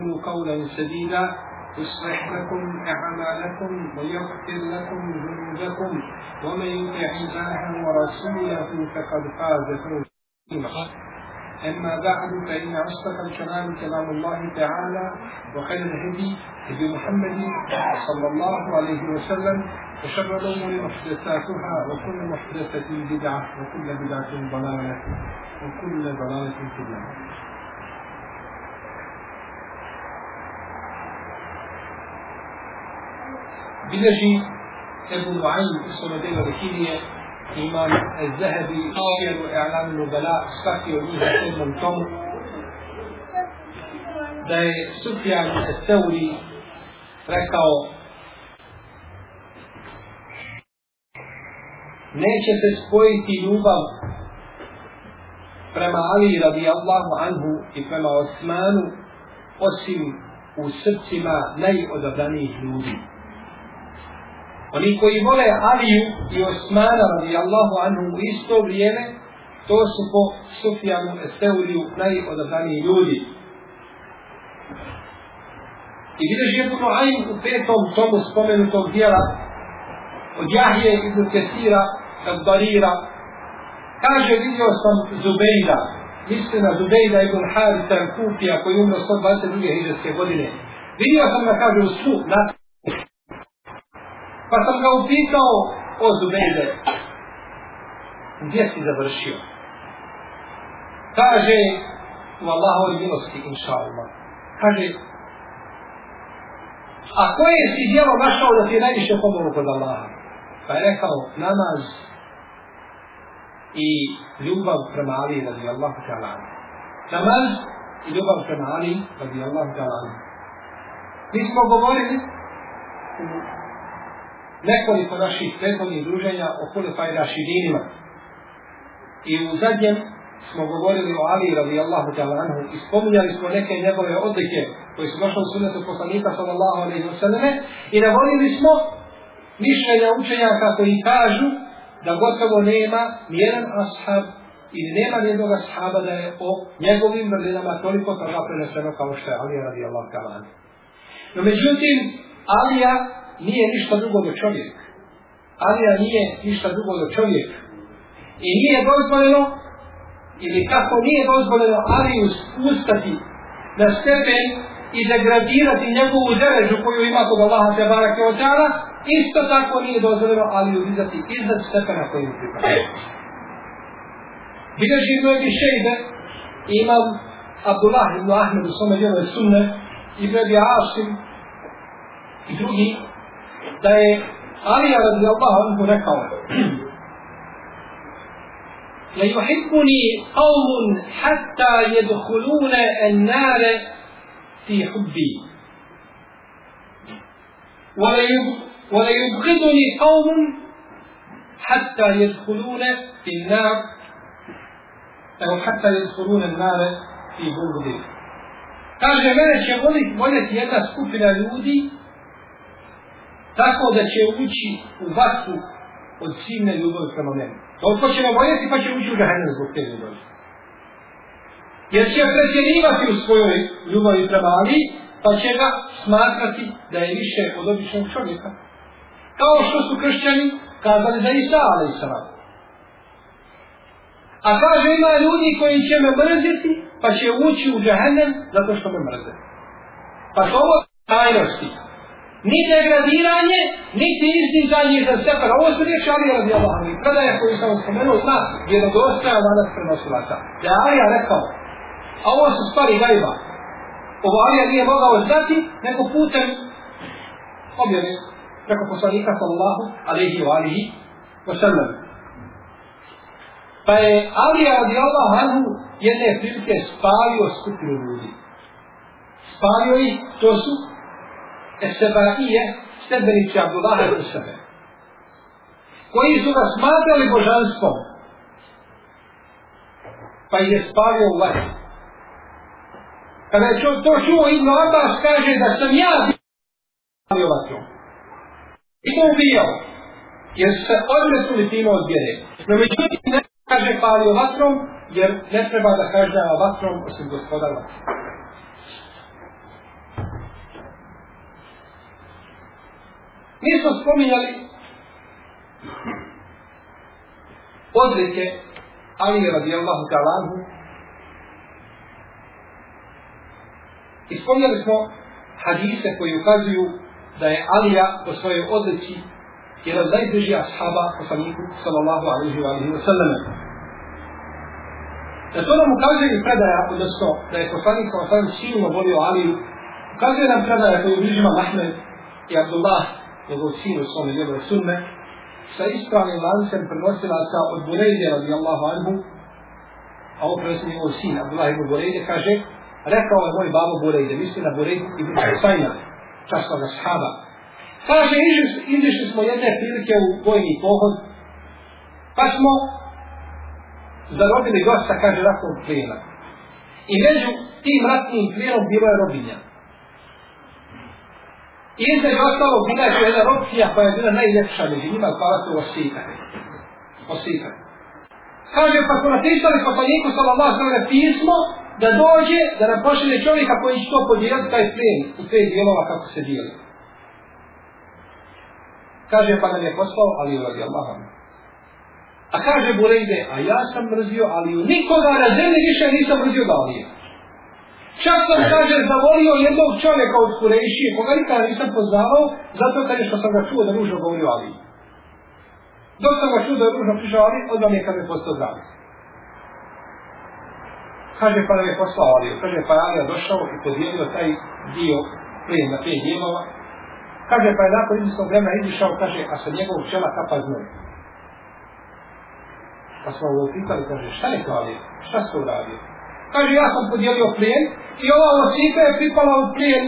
قولا سديدا يصلح لكم أعمالكم ويغفر لكم ذنوبكم ومن يطع الله ورسوله فقد فاز فوزا أما بعد فإن أصدق الكلام كلام الله تعالى وخير الهدي هدي محمد صلى الله عليه وسلم وشر الأمور محدثاتها وكل محدثة بدعة وكل بدعة ضلالة وكل ضلالة في النار. Bilježi Ebu Nu'aym u svome delu Rekirije imam Zahebi Šijeru E'lam Nubala svaki od njih u sedmom tomu da je Sufjan Eseuri rekao neće se spojiti ljubav prema Ali radi Allahu anhu i prema Osmanu osim u srcima najodabranijih ljudi. Oni koji vole Aliju i Osmana radi Allahu anhu u isto vrijeme, to su po Sufjanu Eseuliju najodabraniji ljudi. I vidiš Ebu Nu'aym u petom tomu spomenutog dijela od Jahije ibn Kesira od Barira kaže vidio sam Zubejda misli na Zubejda ibn Harita Kufija koji umro 122. hiđarske godine vidio sam ga kaže u na pa sam ga upitao o Zubejde gdje si završio kaže u Allahovi milosti inša Allah kaže a koje si djelo našao da ti je najviše pomoglo kod Allaha? Pa je rekao namaz i ljubav prema Ali radi Allahu ta'ala. Namaz i ljubav prema Ali radi Allahu ta'ala. Mi smo govorili u nekoliko naših prethodnih druženja o Hulefaj Rašidinima. I u zadnjem smo govorili o Ali radi Allahu ta'ala anhu i spominjali smo neke njegove odlike koji su došli u sunnetu poslanika sallallahu alaihi wa sallame i navodili smo mišljenja učenjaka koji kažu da gotovo nema nijedan ashab ili nema nijednog ashaba da je o njegovim vrlinama toliko toga preneseno kao što je Alija radi Allah ta'ala No međutim, Alija nije ništa drugo do čovjek. Alija nije ništa drugo do čovjek. I nije dozvoljeno ili kako nije dozvoljeno Aliju spustati na stepen i degradirati njegovu derežu koju ima kod Allaha te barake ta'ala, isto tako nije dozvoljeno Aliju dizati iznad stepena koji mu pripada. Bileži mnogi šejde, imam Abdullah ibn Ahmed u svome djelu sunne, i Bebi Asim i drugi, da je Alija radijallahu anhu rekao La yuhibbuni qawmun hatta yedhulune en nare fi hubbi. Wa la yubghiduni qawmun hatta yedhulune fi nar أو حتى يدخلون النار في بغضه. Kaže, mene će voljeti jedna skupina ljudi tako da će ući u vatru od silne ljubavi prema meni. Toliko će voljeti pa će ući u džahennem zbog te ljubavi. Jer će pretjerivati u svojoj ljubavi prema Ali, pa će ga smatrati da je više od običnog čovjeka. Kao što su kršćani kazali za Isa, ali i A kaže ima ljudi koji će me mrziti, pa će ući u džahennem zato što me mrze. Pa to ovo tajnosti ni degradiranje, niti izdizanje za sebe. Ovo su riječi Ali radi Allah. I predaje koju sam spomenuo zna vjerodostojan danas prenosilaca. Da je rekao, a ovo su stvari gajba. Ovo Alija nije mogao znati, nego putem objave preko poslanika sallallahu alaihi wa alihi wa sallam. Pa je Alija radi anhu jedne prilike spalio skupinu ljudi. Spalio ih, to su Esebaije, stebenici Abdullaha i sebe. Koji su ga smatrali božanstvom. Pa je spavio u vatru. Kada je to čuo Ibn Abbas kaže da sam ja spavio vatru. I to ubijao. Jer su se odresuli time od vjere. No međutim ne kaže palio vatrom, jer ne treba da kaže vatrom osim gospoda vatrom. Mi smo spominjali odlike Ali radijallahu ta'ala i spomnjali smo hadise koji ukazuju da je Alija po svojoj odlici jedan najbliži ashaba poslaniku sallallahu alaihi wa alaihi wa sallam. Da to nam ukazuje i predaja, odnosno da je poslanik sallallahu alaihi wa sallam silno volio Aliju, ukazuje nam predaja koju bližima Mahmed i Abdullah, njegov sin u svome njegove sunne, sa ispravnim lancem prenosilaca od Burejde radijallahu anhu, a ovo prenosi njegov sin, Abdullah ibn Burejde, kaže, rekao je moj babo Burejde, misli na Burejde ibn Husayna, časnog ashaba. Kaže, izišli smo jedne prilike u vojni pohod, pa smo zarobili gosta, kaže, ratnog plijena. I među tim ratnim plijenom bilo je robinja. I između ostalo bila je jedna robcija koja je bila najljepša među njima, koja su osikane. Osikane. Kaže, pa smo napisali poslaniku sallallahu sallam pismo, da dođe, da nam pošalje čovjeka koji će to podijeliti taj plijen u pet dijelova kako se dijeli. Kaže, pa nam je poslao Ali radi Allahom. A kaže Burejde, a ja sam mrzio Aliju, nikoga na zemlji više nisam mrzio da Alije. Čak sam, kaže, zavolio jednog čovjeka od Kurejšije, koga nikada nisam poznavao, zato kad je što sam ga čuo da ružno govorio Aliji. Dok sam ga čuo da je ružno prišao Ali, odmah mi je kad me postao zdravi. Kaže, pa nam je poslao Aliju. Kaže, pa Alija došao i podijelio taj dio plijen na pet dijelova. Kaže, pa je nakon izvisnog vremena izišao, kaže, a sa njegovog čela kapa znoj. Pa smo ga upitali, kaže, šta je to Alija? Šta se uradio? Kaže, ja sam podijelio plijen i ova osika je pripala u plijen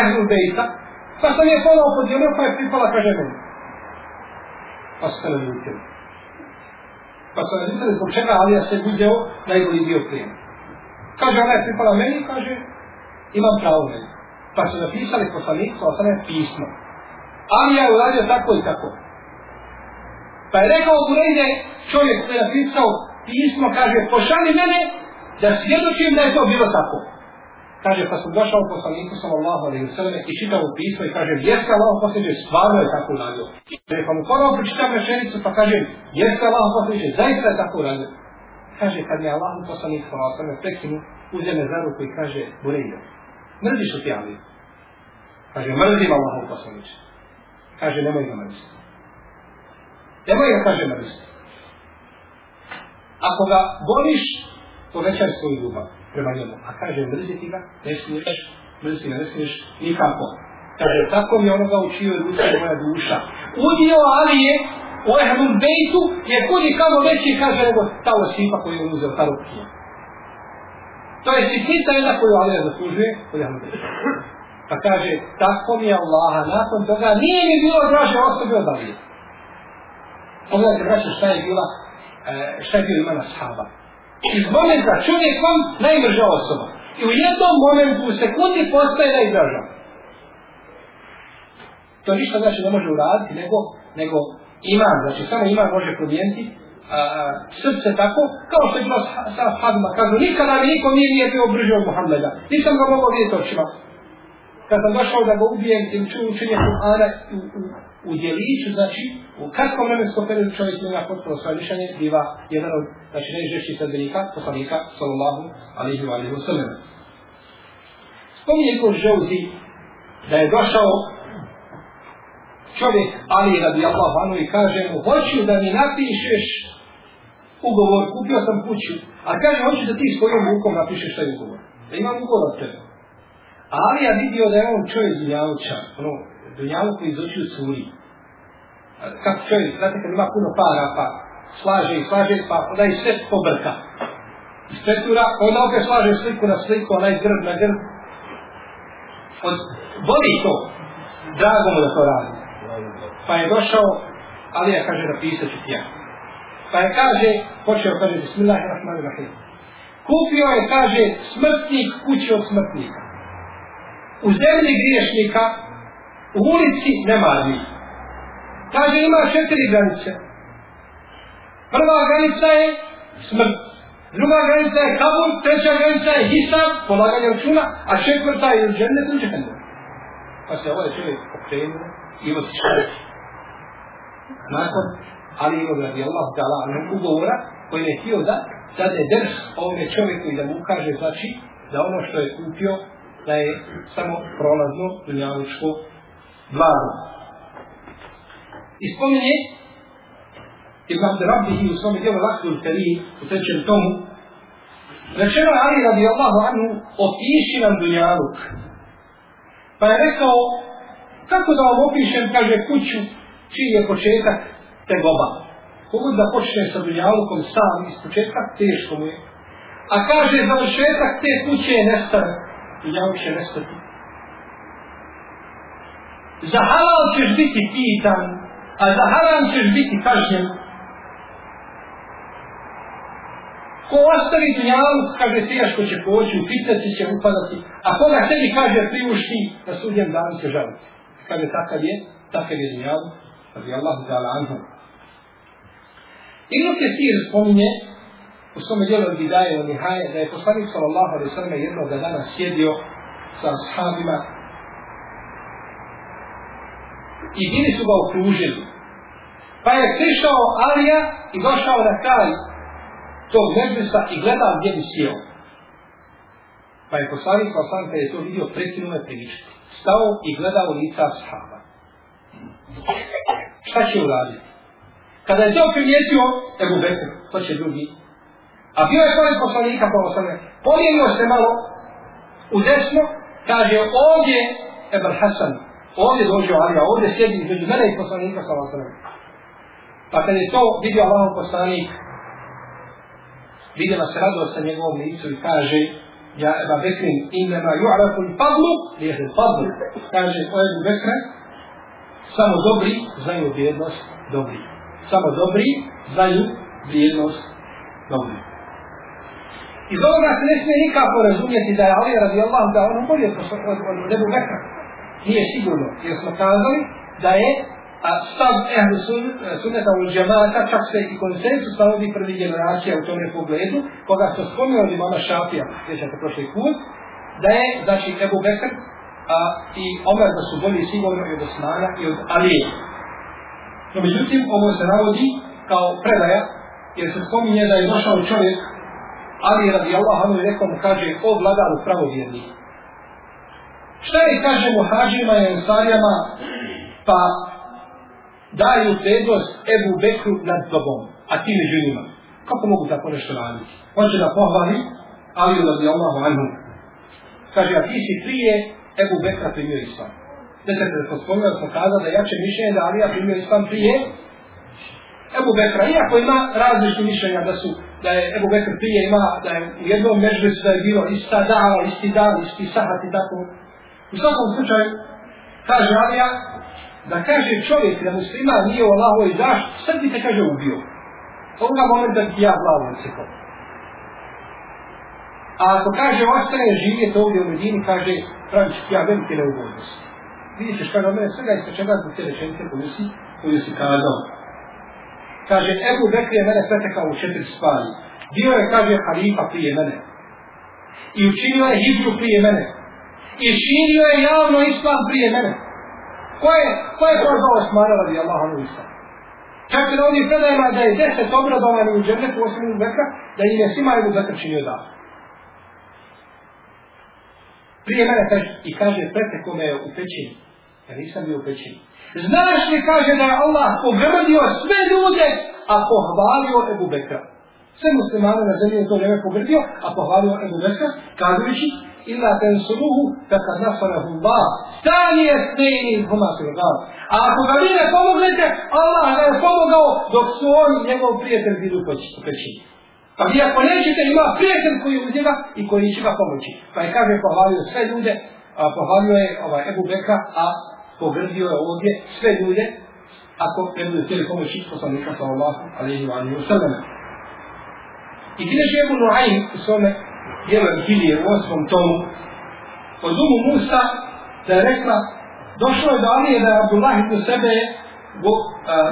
Ehlu Bejta. Pa sam je ponovo podijelio, pa je pripala, kaže, meni. Pa su se naljutili. Pa su naljutili zbog čega Alija se uzeo najbolji dio plijena. Kaže, ona je pripala meni, kaže, imam pravo meni. Pa su napisali poslanicu, a sada je pismo. Alija je uradio tako i tako. Pa je rekao Burejde, čovjek koji je napisao pismo, kaže, pošali mene da svjedočim da je to bilo tako. Kaže, pa sam došao poslaniku sallallahu alaihi sallam i čitao pismo i kaže, jeste Allah posljednje, stvarno je tako uradio. Kaže, pa mu ponovo pročitam rečenicu pa kaže, jeste Allah posljednje, zaista je tako uradio. Kaže, kad je Allah poslanik sallallahu alaihi sallam prekinu, uzeme za ruku i kaže, Burejde, mrziš li ti Ali? Kaže, mrzim Allah poslaniče. Kaže, nemoj ga mrziti. Nemoj ga, kaže, mrziti. Ako ga voliš, povećaj svoju ljubav prema njemu. A kaže, mrziti ga, ne smiješ, mrziti ga, ne smiješ nikako. Kaže, tako mi onoga u čijoj duši moja duša. Udio Alije u Ehlul Bejtu je kudi kamo veći, kaže, nego ta osipa koju je uzeo, ta rukija. To je sitnica jedna koju Alija zaslužuje, Ehlul. Pa kaže, tako mi je Allaha, nakon toga nije mi bilo draže osobe od Alije. Pogledajte, braće, šta je bila, šta je bio imana sahaba iz momenta čovjekom najmrža osoba. I u jednom momentu, u sekundi postaje najdraža. To ništa znači ne može uraditi, nego, nego iman, znači samo iman može promijeniti a, srce tako, kao što je bilo sa Hadma, kažu, nikada mi niko nije, nije bio brži od Muhammeda, nisam ga mogao vidjeti očima. Kad sam došao da ga ubijem, tim ču učenje Kur'ana u djeliću, znači, u kratkom vremenskom periodu čovjek ima potpuno svoje mišljenje, biva jedan od, znači, najžešćih sadbenika, poslanika, sallallahu alaihi wa alaihi wa sallam. Spominje ko žauzi da je došao čovjek Ali radi Allah vanu i kaže mu, hoću da mi napišeš ugovor, kupio sam kuću, a kaže, hoću da ti svojom rukom napišeš taj ugovor. Da imam ugovor od tebe. Ali ja vidio da je on čovjek dunjavučan, ono, dunjavu koji iz očiju curi. Kako čovjek, znate kad ima puno para, pa slaže i slaže, pa onda i sve pobrka. Iz petura, onda opet slaže sliku na sliku, onaj grb na grb. Od, voli to. Drago mu da to radi. Pa je došao, ali ja kaže, napisat ću ti ja. Pa je kaže, počeo kaže, Bismillahirrahmanirrahim. Kupio je, kaže, smrtnik kući od smrtnika. U zemlji griješnika, u ulici nemarni. Kaže, ima četiri granice. Prva granica je smrt. Druga granica je kabul, treća granica je hisab, polaganje računa, a četvrta je džennet u džennet. Pa se ovaj čovjek okrenuo i otišao. Nakon Ali ibn radi Allah ta'ala ugovora koji je htio da dade drž ovome čovjeku i da mu kaže znači da ono što je kupio da je samo prolazno dunjavučko blago. I spominje Ibn Abderabihi u svome dijelu Lakul Kari u trećem tomu Rečeno je Ali radi Allahu anhu opiši nam dunjaluk. Pa je rekao kako da vam opišem, kaže, kuću čiji je početak te goba. Kogod da počne sa dunjalukom sam iz početka, teško mu je. A kaže, završetak te kuće je nestane. Dunjaluk će nestati. Za halal ćeš biti pitan, a za haram ćeš biti kažnjen. Ko ostavi dunjaluk, kaže, teško će poći, u fitnesi će upadati, a koga sebi kaže priušti, na sudjem danu će žaliti. Kaže, takav je, takav je dunjaluk, radi Allahu ta'ala anhu. Ibn Kesir spominje u svome dijelu Bidaje u Nihaje da je poslanik sallallahu alaihi sallam jednog dana sjedio sa ashabima i bili su ga okružili. Pa je prišao Alija i došao na kraj tog medresa i gledao gdje bi sjeo. Pa je poslanik sallallahu kada je to vidio prekinuo je. Stao i gledao lica ashaba. Šta će uraditi? Kada je to primijetio Ebu Bekr, to će drugi. A bio je pored poslanika po osnovne. Pomijenio se malo u desno, kaže ovdje Ebu Hasan, ovdje dođe Alija, ovdje sjedi između mene i poslanika sa osnovne. Pa kada je to vidio Allah poslanik, vidjela se radost sa njegovom licu i kaže Ja Eba Bekrin, inema ju'arafu i fadlu, lijete fadlu. Kaže, o Ebu Bekra, samo dobri znaju vrijednost dobri. Samo dobri znaju vrijednost dobri. Iz ovoga se ne smije nikako razumjeti da je Ali radi Allah da ono bolje od, od Ebu Bekra. Nije sigurno, jer smo kazali da je a stav ehlu sun, sunneta u džemata, čak se i konsensus stavovi prvi generacija u tome pogledu, koga se spomnio od imama Šafija, sjećate prošli put, da je, znači, Ebu Bekr a, i Omer da su bolji sigurno i od Osmana i od Alije. No međutim, ovo se navodi kao predaja, jer se spominje da je došao čovjek, Ali radi Allah, je rekao mu kaže, o vladaru pravovjerni. Šta je, kaže mu, hađima i ensarijama, pa daju prednost Ebu Bekru nad tobom, a ti među njima. Kako mogu tako nešto raditi? On će da pohvali, ali radi Allahu anhu. Kaže, a ti si prije Ebu Bekra primio islam. Ne se te spomenuo, smo kazali da jače mišljenje da Alija primio islam prije Ebu Bekra, iako ima različite mišljenja da su, da je Ebu Bekr prije ima, da je u jednom međusu da je bilo ista dava, isti dan, isti sahat i tako. U svakom slučaju, kaže Alija, da kaže čovjek da muslima nije u Allahovoj zašti, sad bi te kaže ubio. Ovoga momenta ti ja glavu odsekao. A ako kaže ostane živjeti ovdje u Medini, kaže praviš ja velike neugodnosti. Što je od mene svega isto čega zbog te rečenice koju si, koju si kazao. Kaže, Ebu Bekr je mene pretekao u četiri stvari. Bio je, kaže, halifa prije mene. I učinio je hibru prije mene. I širio je javno islam prije mene. Ko je, ko je prozvao Osmana radi Allah anu islam? Čak se na ovim predajima da je deset obradovani u džernetu osim Ebu Bekra, da im je svima Ebu Bekr činio da. Prije mene kaže, i kaže, preteko me u pećini. Ja nisam bio u. Znaš li kaže da je Allah pogrdio sve ljude, a pohvalio Ebu Bekra. Sve muslimane na zemlji je to vreme pogrdio, a pohvalio Ebu Bekra, kazujući, illa tensuruhu, takad nasarahu Allah. Stani je sneni huma A ako ga vi ne pomognete, Allah ga je pomogao dok su oni njegov prijatelj bili u pećini. Pa vi ako nećete, ima prijatelj koji uz njega i koji će ga pomoći. Pa je kaže pohvalio sve ljude, a pohvalio je ovaj Ebu Bekra, a pogrdio je ovdje sve ljude, ako ne bude htjeli pomoći poslanika sallallahu alaihi wa alaihi wa sallam. I neće Ebu Nuhaim u svome dijelu Hilije u osmom tomu od umu Musa da je rekla došlo je do Alije da je Abdullah ibn sebe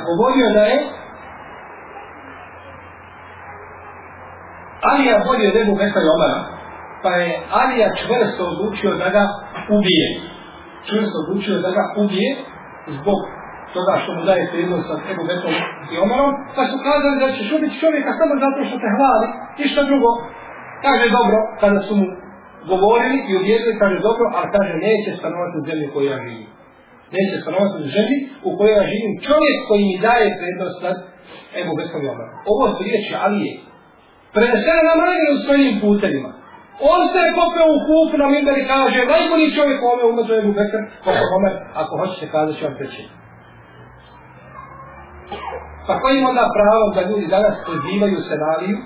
govorio da je Alija bolje od Ebu Bekra i Omara pa je Alija čvrsto odlučio da ga ubije čvrsto odlučio da ga ubije zbog toga što mu daje prednost sa Ebu Bekrom i Omerom, pa su kazali da ćeš ubiti čovjeka samo zato što te hvali, ništa drugo. Kaže dobro, kada su mu govorili i uvjerili, kaže dobro, ali kaže neće stanovati u zemlji koju ja živim. Neće stanovati u zemlji u kojoj ja živim čovjek koji mi daje prednost nad Ebu Bekrom i Omerom. Ovo su riječi Alije. Prenesene na mnogim u svojim putevima. On se je popeo u kupu na Mimber i kaže, najbolji čovjek u ove umetu Ebu Bekr, Omer, ako hoćete kazat ću vam treći. Pa koji ima onda pravo da ljudi danas pozivaju se na Aliju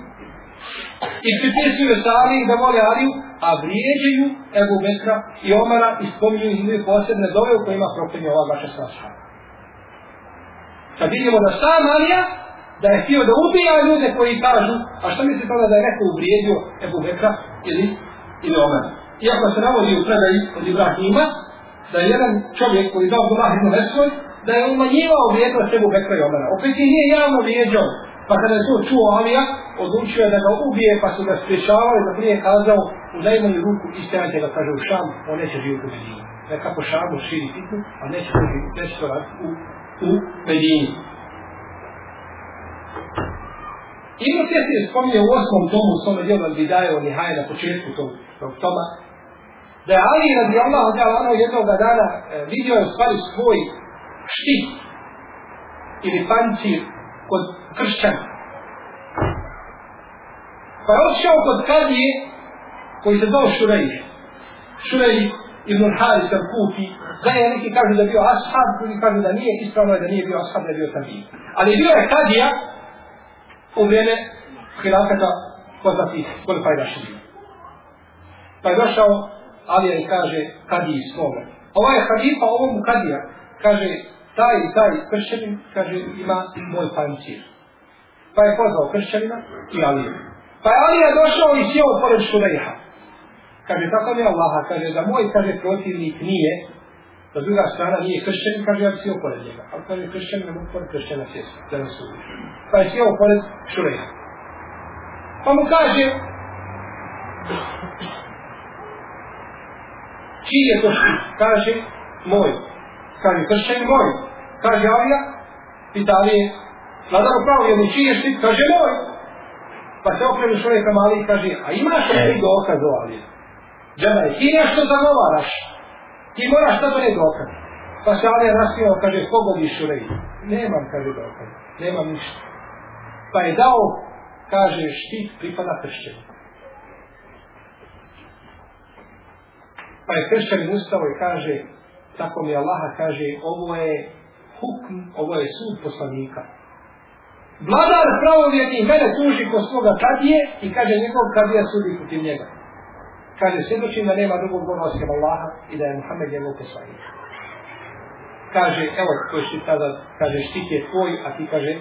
i pripisuju se Aliju da vole Aliju, a vrijeđaju Ebu Bekra i Omara i spominju ih posebne dove u kojima proklinje ova vaša svaša. Kad vidimo da sam Alija, da je htio da ubija ljude koji kažu, a što misli tada da je neko uvrijedio Ebu Bekra ili, ili Omara. Iako se navodi u predaji od Ibrahima, da je jedan čovjek koji dao Abdullah ibn Vesvoj, da je umanjivao vrijednost Ebu Bekra i Omara. Opet ih nije javno vrijeđao. Pa kada je to čuo Alija, odlučio je da ga ubije, pa su ga spriječavali, da prije kazao u najmanju ruku istajate ga, kaže u Šam, on neće živjeti u Medini. Neka Šamu širi fitnu, a neće to raditi u, u Medini. Ibn Kesir spominje u osmom tomu u svome dijelu Al-Bidaje od Nihaje na početku tog, tog toma, da je Ali radi Allah ono jednog dana e, vidio je u stvari svoj štit ili pancir kod kršćana. Pa je odšao kod kadije koji se zove Šurej. Šurej ibn Haris al-Kufi, da je neki kažu da je bio ashab, drugi kažu da nije, ispravno je da nije bio ashab, da je bio tabij. Ali bio je kadija u vrijeme hilafeta poznatih koliko je. Pa je došao Alija i kaže kadiji svome. Ovaj je halifa, ovo mu kadija, kaže taj i taj kršćanin, kaže, ima moj pancir. Pa je pozvao kršćanina i Aliju. Pa je Alija došao i sjeo pored Šurejha. Kaže, tako mi Allaha, kaže, da moj, kaže, protivnik nije, da druga strana nije kršćanin, kaže, ja bi sjeo pored njega. Ali kaže, kršćanin ne mogu pored kršćana sjesti, da ne su Pa je sjeo pored Šurejha. Pa mu kaže, čiji je to štit? Kaže, moj. Kaže, kršćanin moj. Kaže Alija, pita Alije, vladar upravo jednu čiji je štit? Kaže, moj. Pa se okrenu čovjeka mali i kaže, a imaš li ti dokaz o Alije? Džana je, ti nešto zagovaraš. Ti moraš to ne dokaz. Pa se Alija nasmijao, kaže, pogodi šurej. Nemam, kaže dokaz. Nemam ništa. Pa je dao, kaže, štit pripada kršćanu. Pa je kršćanin ustao i kaže, tako mi Allaha kaže, ovo je hukm, ovo je sud poslanika. Vladar pravovjerni mene tuži ko svoga kadije i kaže njegov kadija sudi protiv njega. Kaže, svjedočim da nema drugog Boga osim Allaha i da je Muhammed njegov poslanik. Kaže, evo koji štit tada, kaže štit je tvoj, a ti kaže,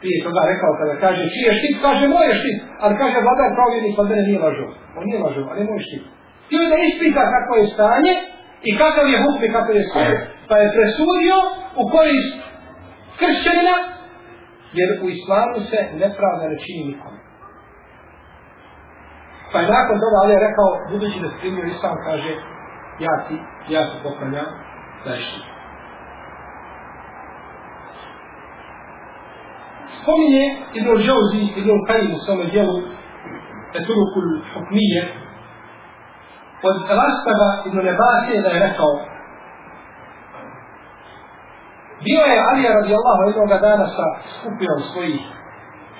prije toga rekao kada kaže čiji je štit, kaže moj je štit, ali kaže vladar pravovjerni pa mene nije lažo. On nije lažo, ali je moj štit. Htio da ispita kakvo je stanje i kakav je hukm i kakav je sud. Pa je presudio u korist kršćanina, jer u islamu se nepravda ne čini nikom. Pa je nakon toga Ali rekao, budući da primio islam, kaže, ja ti, ja se poklanjam, zašto. Spominje Ibn Džauzi, Ibn Kajim u svome dijelu Eturukul Hukmije, od Rastava Ibn Nebasije da je rekao bio je Alija radijallahu jednoga dana sa skupinom svojih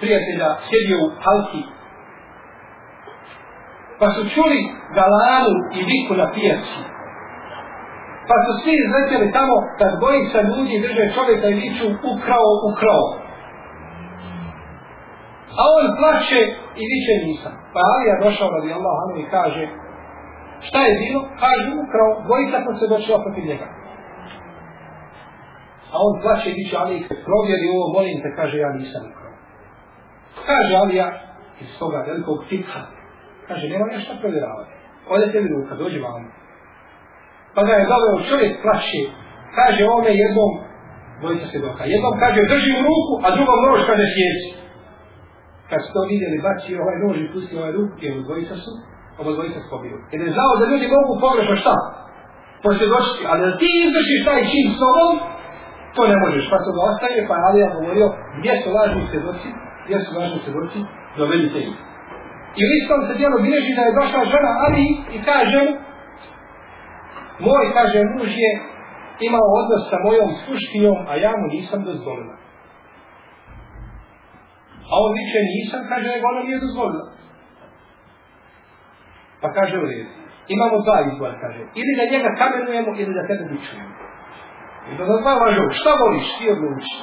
prijatelja, sjedio u halki pa su čuli galanu i viku na pijaci pa su svi izletjeli tamo kad bojica ljudi drže čovjeka i viču ukrao, ukrao a on plaće i viče nisam pa Alija došao radijallahu anhu i kaže Šta je bilo? Kaže, ukrao, dvojica smo se došla protiv njega. A on plaće i biće Ali, provjeri ovo, molim te, kaže, ja nisam ukrao. Kaže Alija, iz toga velikog tipha, kaže, nema nešto provjeravati. Ode tebi ruka, dođi vam. Pa ga je doveo čovjek plaće, kaže ovome jednom, dvojica se doka. Jednom kaže, drži u ruku, a drugom nož kaže sjeci. Kad su to vidjeli, baci ovaj nož i pusti ovaj ruku, jer dvojica su, ovo dvojica pobiju. Jer je znao da ljudi mogu pogrešno šta? Posvjedočiti, ali da ti izvršiš taj čin s tobom, To ne možeš, pa to ga ostaje, pa je Alija govorio, gdje su lažni svjedoci, gdje su lažni svjedoci, dovedite ih. I u istom se dijelu bilježi da je došla žena Ali i kaže moj, kaže, muž je imao odnos sa mojom sluškinjom, a ja mu nisam dozvolila. A on viče nisam, kaže, nego ona nije dozvolila. Pa kaže u redu. Imamo dva izbora, kaže. Ili da njega kamenujemo, ili da tebe bičujemo. I da za dva važu, šta voliš, ti odluči.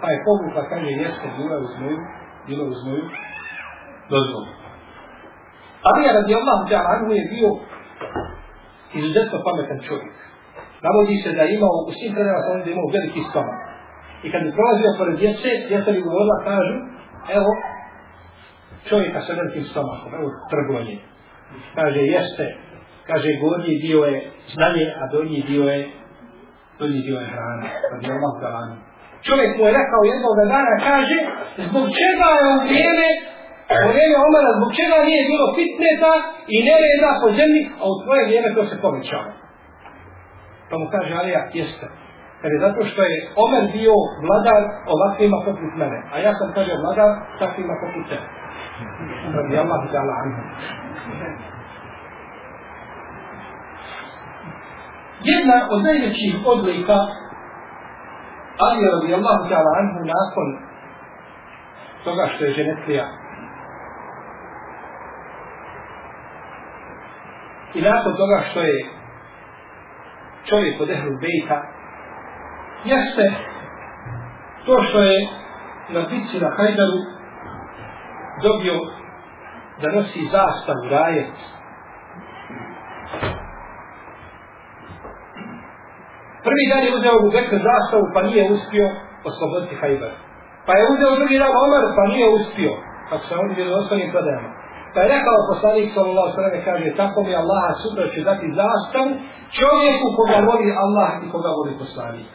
Pa je povukla, kaže, jeste, bila uz moju, bila uz moju dozvolu. Ali je radi Allah Đalanhu je bio izuzetno pametan čovjek. Navodi se da je imao, u svim predama sam da imao veliki stomak. I kad bi prolazio pored djece, djeca bi govorila, kažu, evo, čovjeka sa velikim stomakom, evo trgovanje. Kaže, jeste, kaže, gornji dio je znanje, a donji dio je, donji dio je hrana. Radi Allah Đalanhu. Čovjek mu je rekao jednog dana, kaže, zbog čega je u vrijeme u vrijeme Omara zbog čega nije bilo fitneta i nereda po zemlji, a u tvoje vrijeme to se povećava. Pa mu kaže Alija, jeste. Jer je zato što je Omer bio vladar ovakvima poput mene. A ja sam kaže vladar takvima poput tebe. Radi Allah ta'ala anhu. Jedna od najvećih odlika Ali radi Allah ta'ala anhu nakon toga što je ženetlija I nakon toga što je čovjek od Ehlu Bejta, jeste to što je na bici na Hajdaru dobio da nosi zastavu rajec. Prvi dan je uzeo u Bekr zastavu pa nije uspio osloboditi Hajbar. Pa je uzeo drugi dan Omar pa nije uspio. Kako se oni bili osnovnim predajama. Pa je rekao poslanik sallallahu sallam kaže tako mi Allah sutra će dati zastav čovjeku koga voli Allah i koga voli poslanik.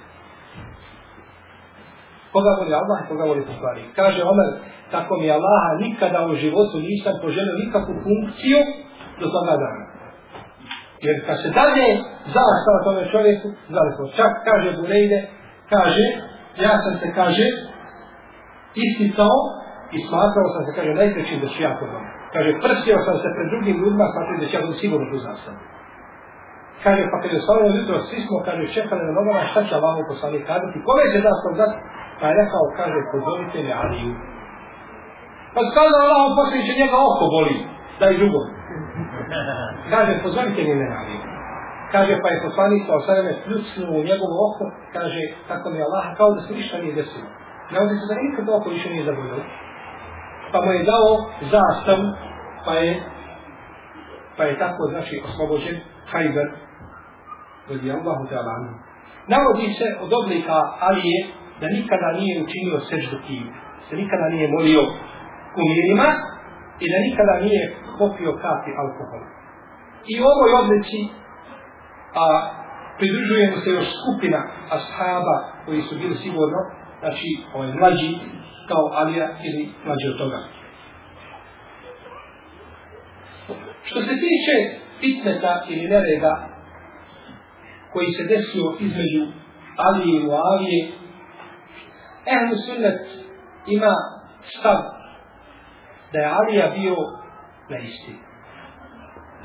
Koga voli Allah i koga voli poslanik. Kaže Omer, tako mi Allaha nikada u životu nisam poželio nikakvu funkciju do toga dana. Jer kad se dalje zastava tome čovjeku, zaliko, čak kaže Burejde, kaže, ja sam se, kaže, isticao i smatrao sam se, kaže, najprećim da ću ja to. Kaže, prstio sam se pred drugim ljudima, smatrao da će ja sigurno tu zastavu. Kaže, pa kad je stavljeno jutro, svi smo, kaže, čekali na nogama, šta će Allah poslanik kazati, kome će zastav dati? Pa je rekao, kaže, pozovite me Aliju. Pa skazao Allah poslanik će njega oko boli, da je drugo. Kaže, pozovite mi me Aliju. Kaže, pa je poslanik sa osvrame pljucnuo u njegovo oko, kaže, tako mi Allah, kao da se ništa nije desilo. Ne ovdje se da nikad oko više nije zaboljelo pa mu je dao zastav, pa je, pa je tako, znači, oslobođen Hajber, radi Allahu ta'ala Navodi se od oblika Alije da nikada nije učinio seždu kivu, se nikada nije molio kumirima i da nikada nije popio kapi alkohola. I u ovoj oblici a, pridružuje se još skupina ashaba koji su bili sigurno, znači ovaj mlađi kao Alija ili mlađe od toga. Što se tiče fitneta ili nereda koji se desio između Alije i Muavije, Ehlu Sunnet ima stav da je Alija bio na isti.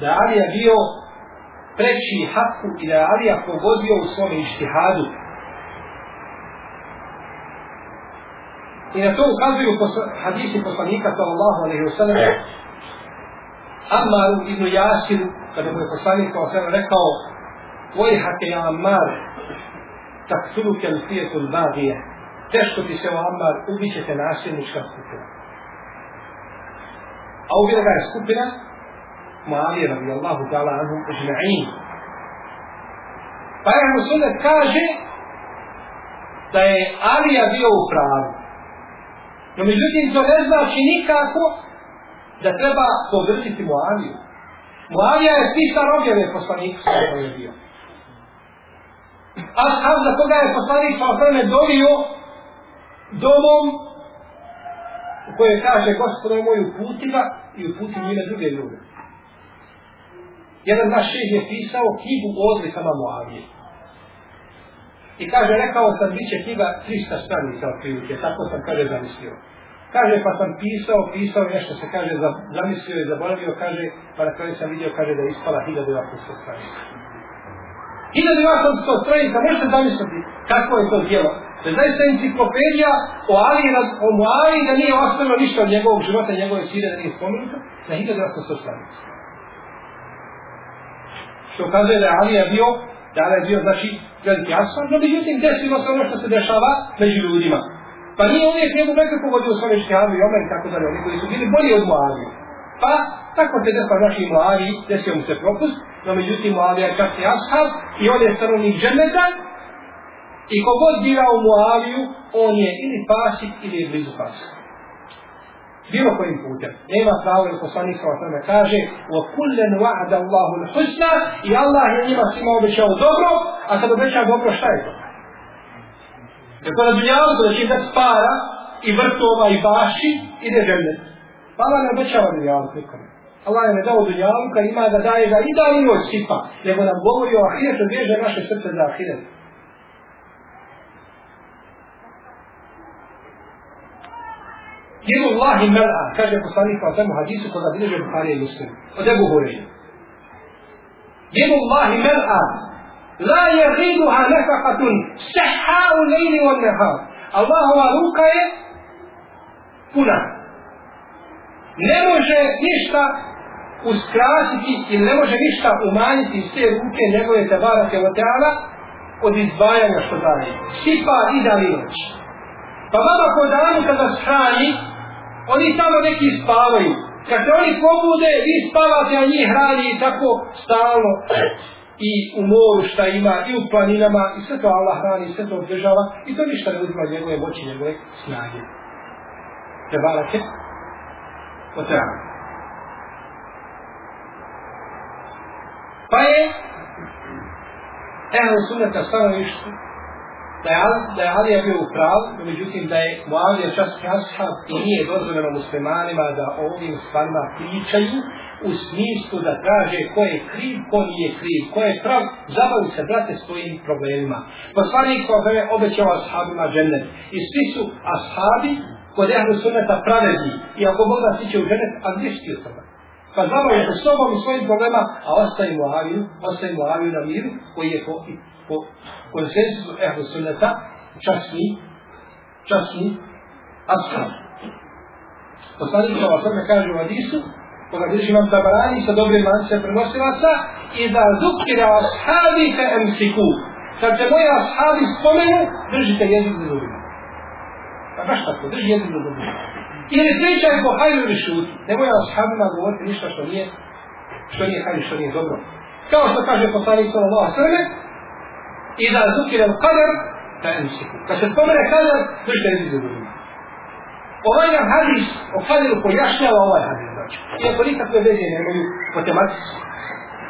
Da je Alija bio preći haku i da je Alija pogodio u svome ištihadu I na to ukazuju hadisi poslanika sallallahu alaihi wa sallam Ammaru ibn Yasiru, kada mu je poslanik wa sallam rekao Vojhake ja Ammar, tak suluke li fijetu l-bagije, teško ti se o Ammar, ubit ćete nasilnička skupina. A ubila ga je skupina Muavije radijallahu ta'ala anhu ajma'in. Pa je Sunnet kaže da je Alija bio u pravu. No međutim to ne znači nikako da treba podržiti Muaviju. Muavija je pisar objave poslanika sa je bio. Ashab za koga je poslanik sa osvrame dovio domom u kojoj kaže gospodo moj uputiva i uputi njime druge ljude. Jedan naš šeh je pisao knjigu o odlikama Muavije. I kaže, rekao sam, bit će knjiga 300 stranica otprilike, tako sam, kaže, zamislio. Kaže, pa sam pisao, pisao nešto se kaže, zamislio i zaboravio, kaže, pa na kraju sam vidio, kaže, da je ispala 1800 stranica. 1800 stranica, možete zamisliti kako je to djelo. Da zaista enciklopedija o Ali, o Muavi, da nije ostavilo ništa od njegovog života, njegove sire, da nije spomenuto, na 1800 stranica. Što kaže da je Alija bio, da je bio, znači, veliki asfalt, no međutim, desilo se ono što se dešava među ljudima. Pa nije uvijek njegu nekako pogodio svoje škehavi i omer i tako dalje, oni koji su bili bolji od Muavije. Pa, tako se desilo naši Muaviji, desio mu se propust, no međutim Muavija je čak i ashab i on je stanovnik džemeta i kogod birao Muaviju, on je ili pasik ili je blizu pasika. Bilo kojim putem. Nema pravo jer poslanik sa tome kaže وَكُلَّنْ وَعَدَ اللَّهُ الْحُسْنَ i Allah je njima svima obećao dobro, a kad obeća dobro šta je to? Jer to na da će dati para i vrtova i baši ide žene. Pa Allah ne obećava dunjavu nikome. Allah je ne dao dunjavu kad ima da daje ga i da i od sipa. Nego nam govori o ahiretu, bježe naše srce za ahiret. Jedu Allahi mel'a, kaže poslanik pa temu hadisu koga bilježe Buharije i Muslim. Od Ebu Hureyre. Jedu Allahi mel'a, la yaziduha nefakatun, seha'u lejni od nehar. Allahova ruka je puna. Ne može ništa uskratiti ili ne može ništa umanjiti iz te ruke njegove tabarake od od izdvajanja što daje. Sipa i da noć. Pa vama ko danu kada shrani, oni samo neki spavaju. Kad se oni pobude, vi spavate, a njih hrani i tako stalno. I u moru šta ima, i u planinama, i sve to Allah hrani, sve to održava, i to ništa ne uzima njegove moći, njegove snage. Te barake. Pa je, evo sunneta stanovištu, da je, da je Alija bio u pravu, međutim da je Muavija čas ashab i nije dozvoljeno muslimanima da o ovim stvarima pričaju u smislu da traže ko je kriv, ko nije kriv, ko je prav, zabavi se brate svojim problemima. Poslanik kao vreme obećao ashabima džennet i svi su ashabi kod ehlu sunneta pravedni i ako Bog da siće u džennet, a gdje ti Pa zabavi se sobom i svojim problema, a ostaje Muaviju, ostaje Muaviju na miru koji je po, po konsensusu ehlu sunneta časni, časni ashab. Poslanik sa osrme kaže u koga bliži vam tabarani sa dobrim lancem prenosilaca i da zukira ashabi te emsiku. Kad se moji ashabi spomenu, držite jezik za zubima. Pa baš tako, drži jezik za zubima. Ili pričaj po hajru ili šuti. Nemoj ashabima govoriti ništa što nije, što nije hajru, što nije dobro. Kao što kaže poslanik sallallahu sallam, i da zukira qadar te emsiku. Kad se spomene qadar, držite jezik za zubima. Ovaj nam hadis o qadaru pojašnjava ovaj hadis. Iako nikakve veze nemaju matematici.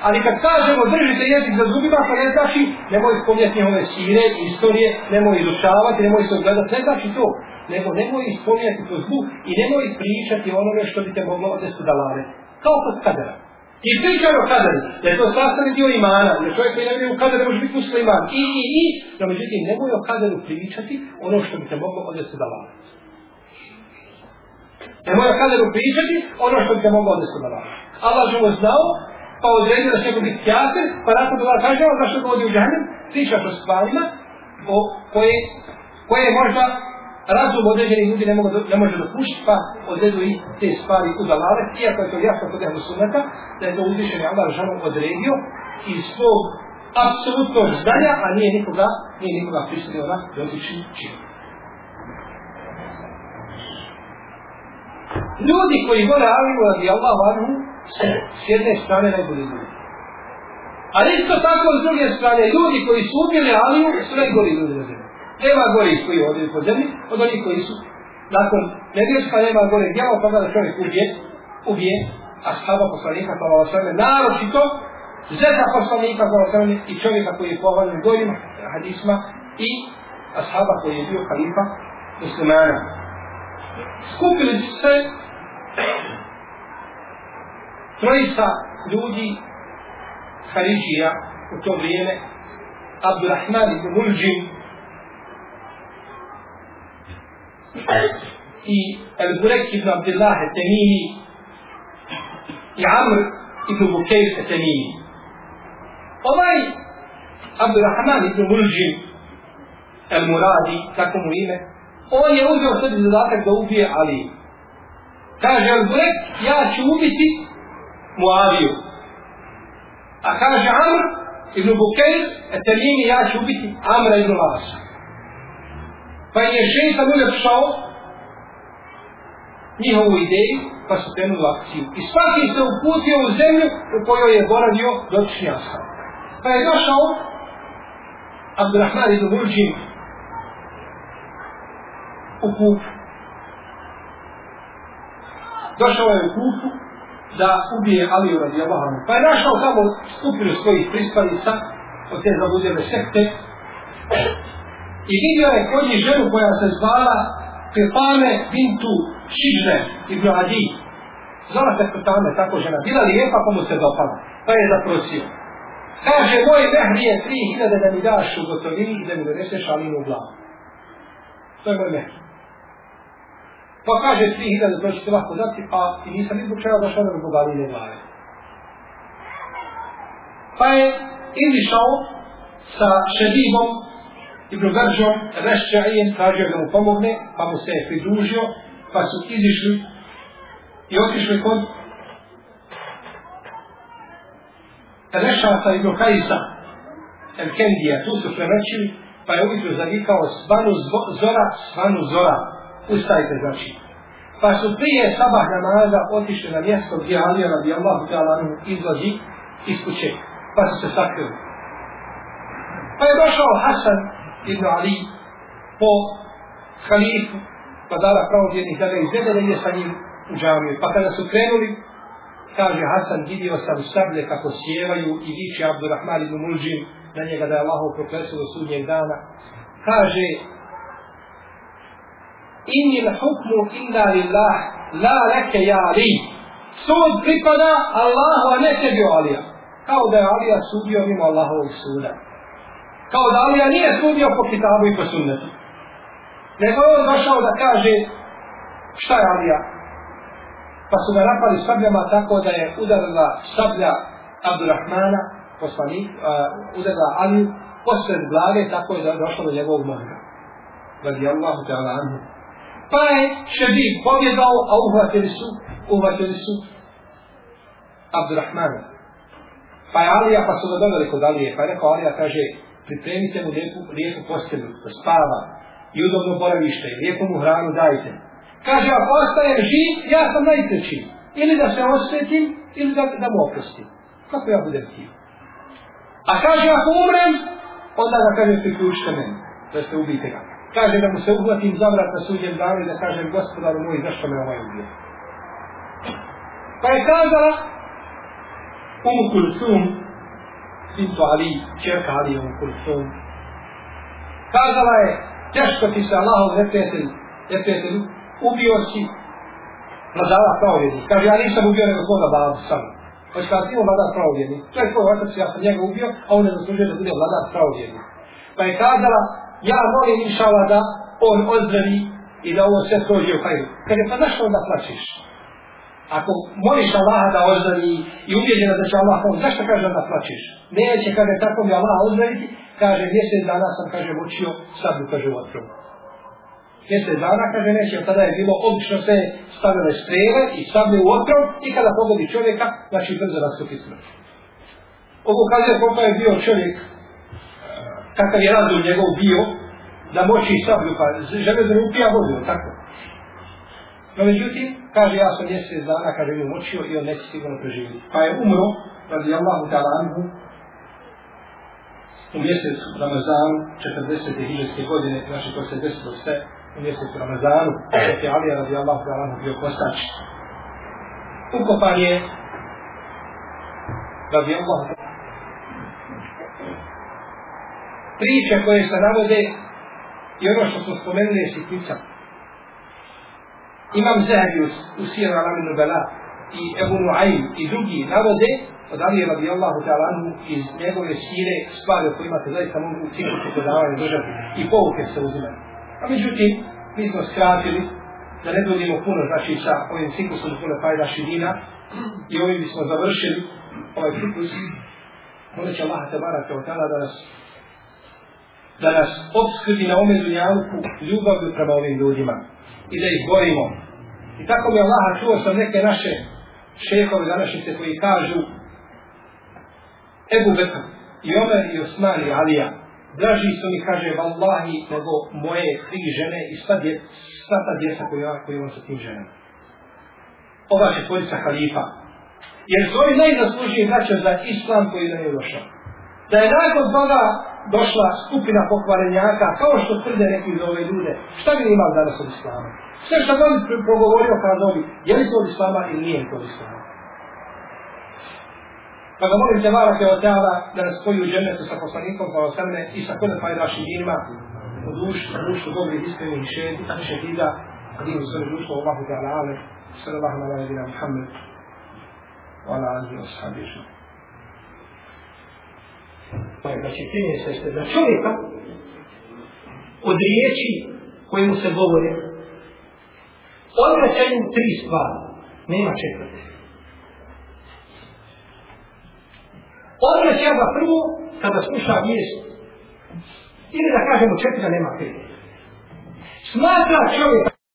Ali kad kažemo držite jezik za zubima, to ne znači nemoj spomnjati njihove sire, istorije, nemoj izučavati, nemoj se ogledati, ne znači to. Nego nemoj spomnjati to zbu i nemoj pričati onome što bi te moglo odnesu da lave. Kao kod kadera. I pričaju o kaderu, da je to sastavni dio imana, da čovjek koji ne vidi u kaderu može biti musliman. I, i, i, no međutim, nemoj o kaderu pričati ono što bi te moglo odnesti da Nemoj o kaderu pričati ono što bi te moglo odnesti da lave. Allah živo znao, pa odredio da će neko biti kjater, pa nakon toga kaže, on zašto ga u džahnem, pričaš o stvarima o koje, koje možda razum određenih ljudi ne, mogu, ne može dopušiti, pa odredu i te stvari u dalale, iako je to jasno kod ehlu sunneta, da je to uzvišen Allah žanu odredio iz svog apsolutnog znanja, a nije nikoga, nije nikoga prisilio na dotični čin. Ljudi koji vole Aliju radi Allah vanhu, se s jedne strane najbolji ljudi. Ali isto tako s druge strane, ljudi koji su ubili Aliju su najbolji ljudi na zemlji. Nema gori koji hodaju po zemlji od onih koji su nakon nevjerska nema gore djela toga da čovjek ubije, ubije ashaba poslanika pa ovo sveme, naročito zeta poslanika pa ovo sveme i čovjeka koji je pohvaljen gorim hadisma i ashaba koji je bio kalifa muslimana. Skupili se Trojica ljudi Haridžija u to vrijeme Abdurrahman ibn Muljim i Al-Burek ibn Abdullah Temimi i Amr ibn Bukejr Temimi ovaj Abdurrahman ibn Muljim Al-Muradi, tako mu ime on je uzeo sebi zadatak da ubije Ali Kaže El Burek, ja ću ubiti Muaviju. A kaže Amr ibn Bukejr Temini, ja ću ubiti Amra ibn Lasa. Pa je šeitan uljepšao njihovu ideju, pa su krenuli akciju. I svaki se uputio u zemlju u kojoj je boravio dotični ashab. Pa je došao Abdurrahman ibn Burđin u kupu. Došao je u kupu da ubije Aliju radi Allahanu. Pa je našao tamo skupinu svojih prispalica od te zabudjene sekte i vidio je kod njih ženu koja se zvala Pepane bintu Šižne ibn Adi. Zvala se Pepane, tako žena. Bila lijepa pa mu se dopala. Pa je zaprosio. Kaže, moj mehri je tri hiljade da mi daš u gotovini i da mi doneseš alinu u glavu. To je moj mehri. Pa kaže, tri hiljade to ćete lako dati, a i nisam ni zbog čega došao da aline glave. Pa je izišao sa šedibom Ibn Garžom, Rešćajijem, tražio da mu pomogne, pa mu se je pridružio, pa su izišli i otišli kod Rešata Ibn Kajsa, Elkendija, tu su premećili, pa je ujutro zavikao svanu zora, svanu zora, ustajte znači. Pa su prije sabah namaza otišli na mjesto gdje Alija radi Allahu ta'ala izlazi iz kuće, pa su se sakrili. Pa je došao Hasan ibn Ali po halifu vladara pravovjernih da ga izvede da ide sa njim u džamiju. Pa kada su krenuli, kaže Hasan, vidio sam sablje kako sjevaju i viče Abdurrahman ibn Mulđim na njega da je Allah proklesu do sudnjeg dana. Kaže, Inni hukmu illa lillah, la leke ja Ali. Sud pripada Allahu, a ne tebi Alija. Kao da je Alija sudio mimo Allahovog suda. Kao da Alija nije sudio po kitabu i po sunnetu. Nego je on došao da kaže šta je Alija. Pa su ga napali sabljama tako da je udarila sablja Abdurrahmana, poslanik, uh, udarila Aliju, posred glave, tako je da došlo do njegovog mozga. Radi Allahu ta'ala anhu. Pa je šedib pobjedao, a uhvatili su, uhvatili su Abdurrahmana. Pa je Alija, pa su ga doveli kod Alije, pa je rekao Alija, kaže, pripremite mu lijepu, lijepu postelju, da spava, i udobno boravište, i lijepu mu hranu dajte. Kaže, ako ostajem živ, ja sam najpreći. Ili da se osvetim, ili da, da mu oprostim. Kako ja budem htio? A kaže, ako umrem, onda da kaže, priključite meni, da ste ubijte ga. Kaže da mu se uhvatim za vrat na suđen danu i da kažem, gospodaru moj, zašto me ovaj ubio? Pa je kazala, Umu Kulsum, Sinto Ali, čerka Ali Umu Kulsum, kazala je, teško ti se Allahov neprijatelj, neprijatelj, ubio si vladara pravovjednik. Kaže, ja nisam ubio nego svoga babu sam. Hoće kada ti vladar pravovjednik, to je tvoj otac, ja sam njega ubio, a on ne zaslužuje da bude vladar. Pa je kazala, ja molim inšala da on ozdravi i da ovo sve prođe u hajdu. Kaže, pa zašto onda plaćeš? Ako moliš Allaha da ozdravi i ubjeđena da će Allah pomoći, zašto kaže da plaćeš? Neće, kaže, tako mi Allah ozdraviti, kaže, mjesec dana sam, kaže, mučio, sablju, kaže, u otrovu. Mjesec dana, kaže, neće, tada je bilo, obično se stavile strele i sablje u otrov i kada pogodi čovjeka, znači brzo nastupi smrt. Ovo kaže koliko je bio čovjek, kakav je razum njegov bio, da moći sablju, pa železno upija vodu, tako. No međutim, kaže ja sam mjesec dana, kaže mi mučio i on neće sigurno preživjeti. Pa je umro, radi Allahu ta'ala anhu, u mjesecu Ramazanu, 40. hiđarske godine, znači to se desilo sve u mjesecu Ramazanu, dok je Alija radi Allahu ta'ala bio postač. Ukopan je radi Allahu Priče koje se navode i ono što smo spomenuli je sitnica. Imam Zahabius u Sijenu Alaminu Bela i Ebu Nuaym i drugi navode od Alije radi Allahu ta'ala anhu iz njegove sire stvari o kojima se zaista mogu ciklusu predavanje držati i pouke se uzimati. A međutim, mi smo skratili, da ne dođemo puno, znači sa ovim ciklusom puno fajda širina i ovim bismo završili ovaj ciklus. Molit će Allah te barake od tada da nas da nas obskrbi na ome ljubavlju prema ovim ljudima i da ih borimo. I tako mi Allah čuo sam neke naše šehove današnjice koji kažu Ebu Bekr i Omer i Osman i Alija draži su mi, kaže, vallahi, nego moje tri žene i sva, dje, sva ta djeca koju, koju imam sa tim ženama. Ova će tvorica halifa. Jer su ovi najzaslužniji braća za islam koji nam je došao. Da je nakon toga došla skupina pokvarenjaka, kao što tvrde neki za ove ljude, šta bi imali danas od islama? Sve što god progovorio kao novi, je li to od islama ili nije to od islama? Pa ga molim te Teoteala da nas spoji u sa poslanikom sa osamne i sa kone pajdašim ljudima u dušu, u dušu dobrih iskrenih šehida, a dinu sve društvo Allahu Teala Ale, sallallahu ala nebina Muhammed, wa ala alihi wa sahbihi. Znači, primje se ste za čovjeka od riječi koje se govore, odvraćaju tri stvari, nema četvrte. Odvraća ga prvo kada sluša vijest. Ili da kažemo četiri, nema pet. Smatra čovjek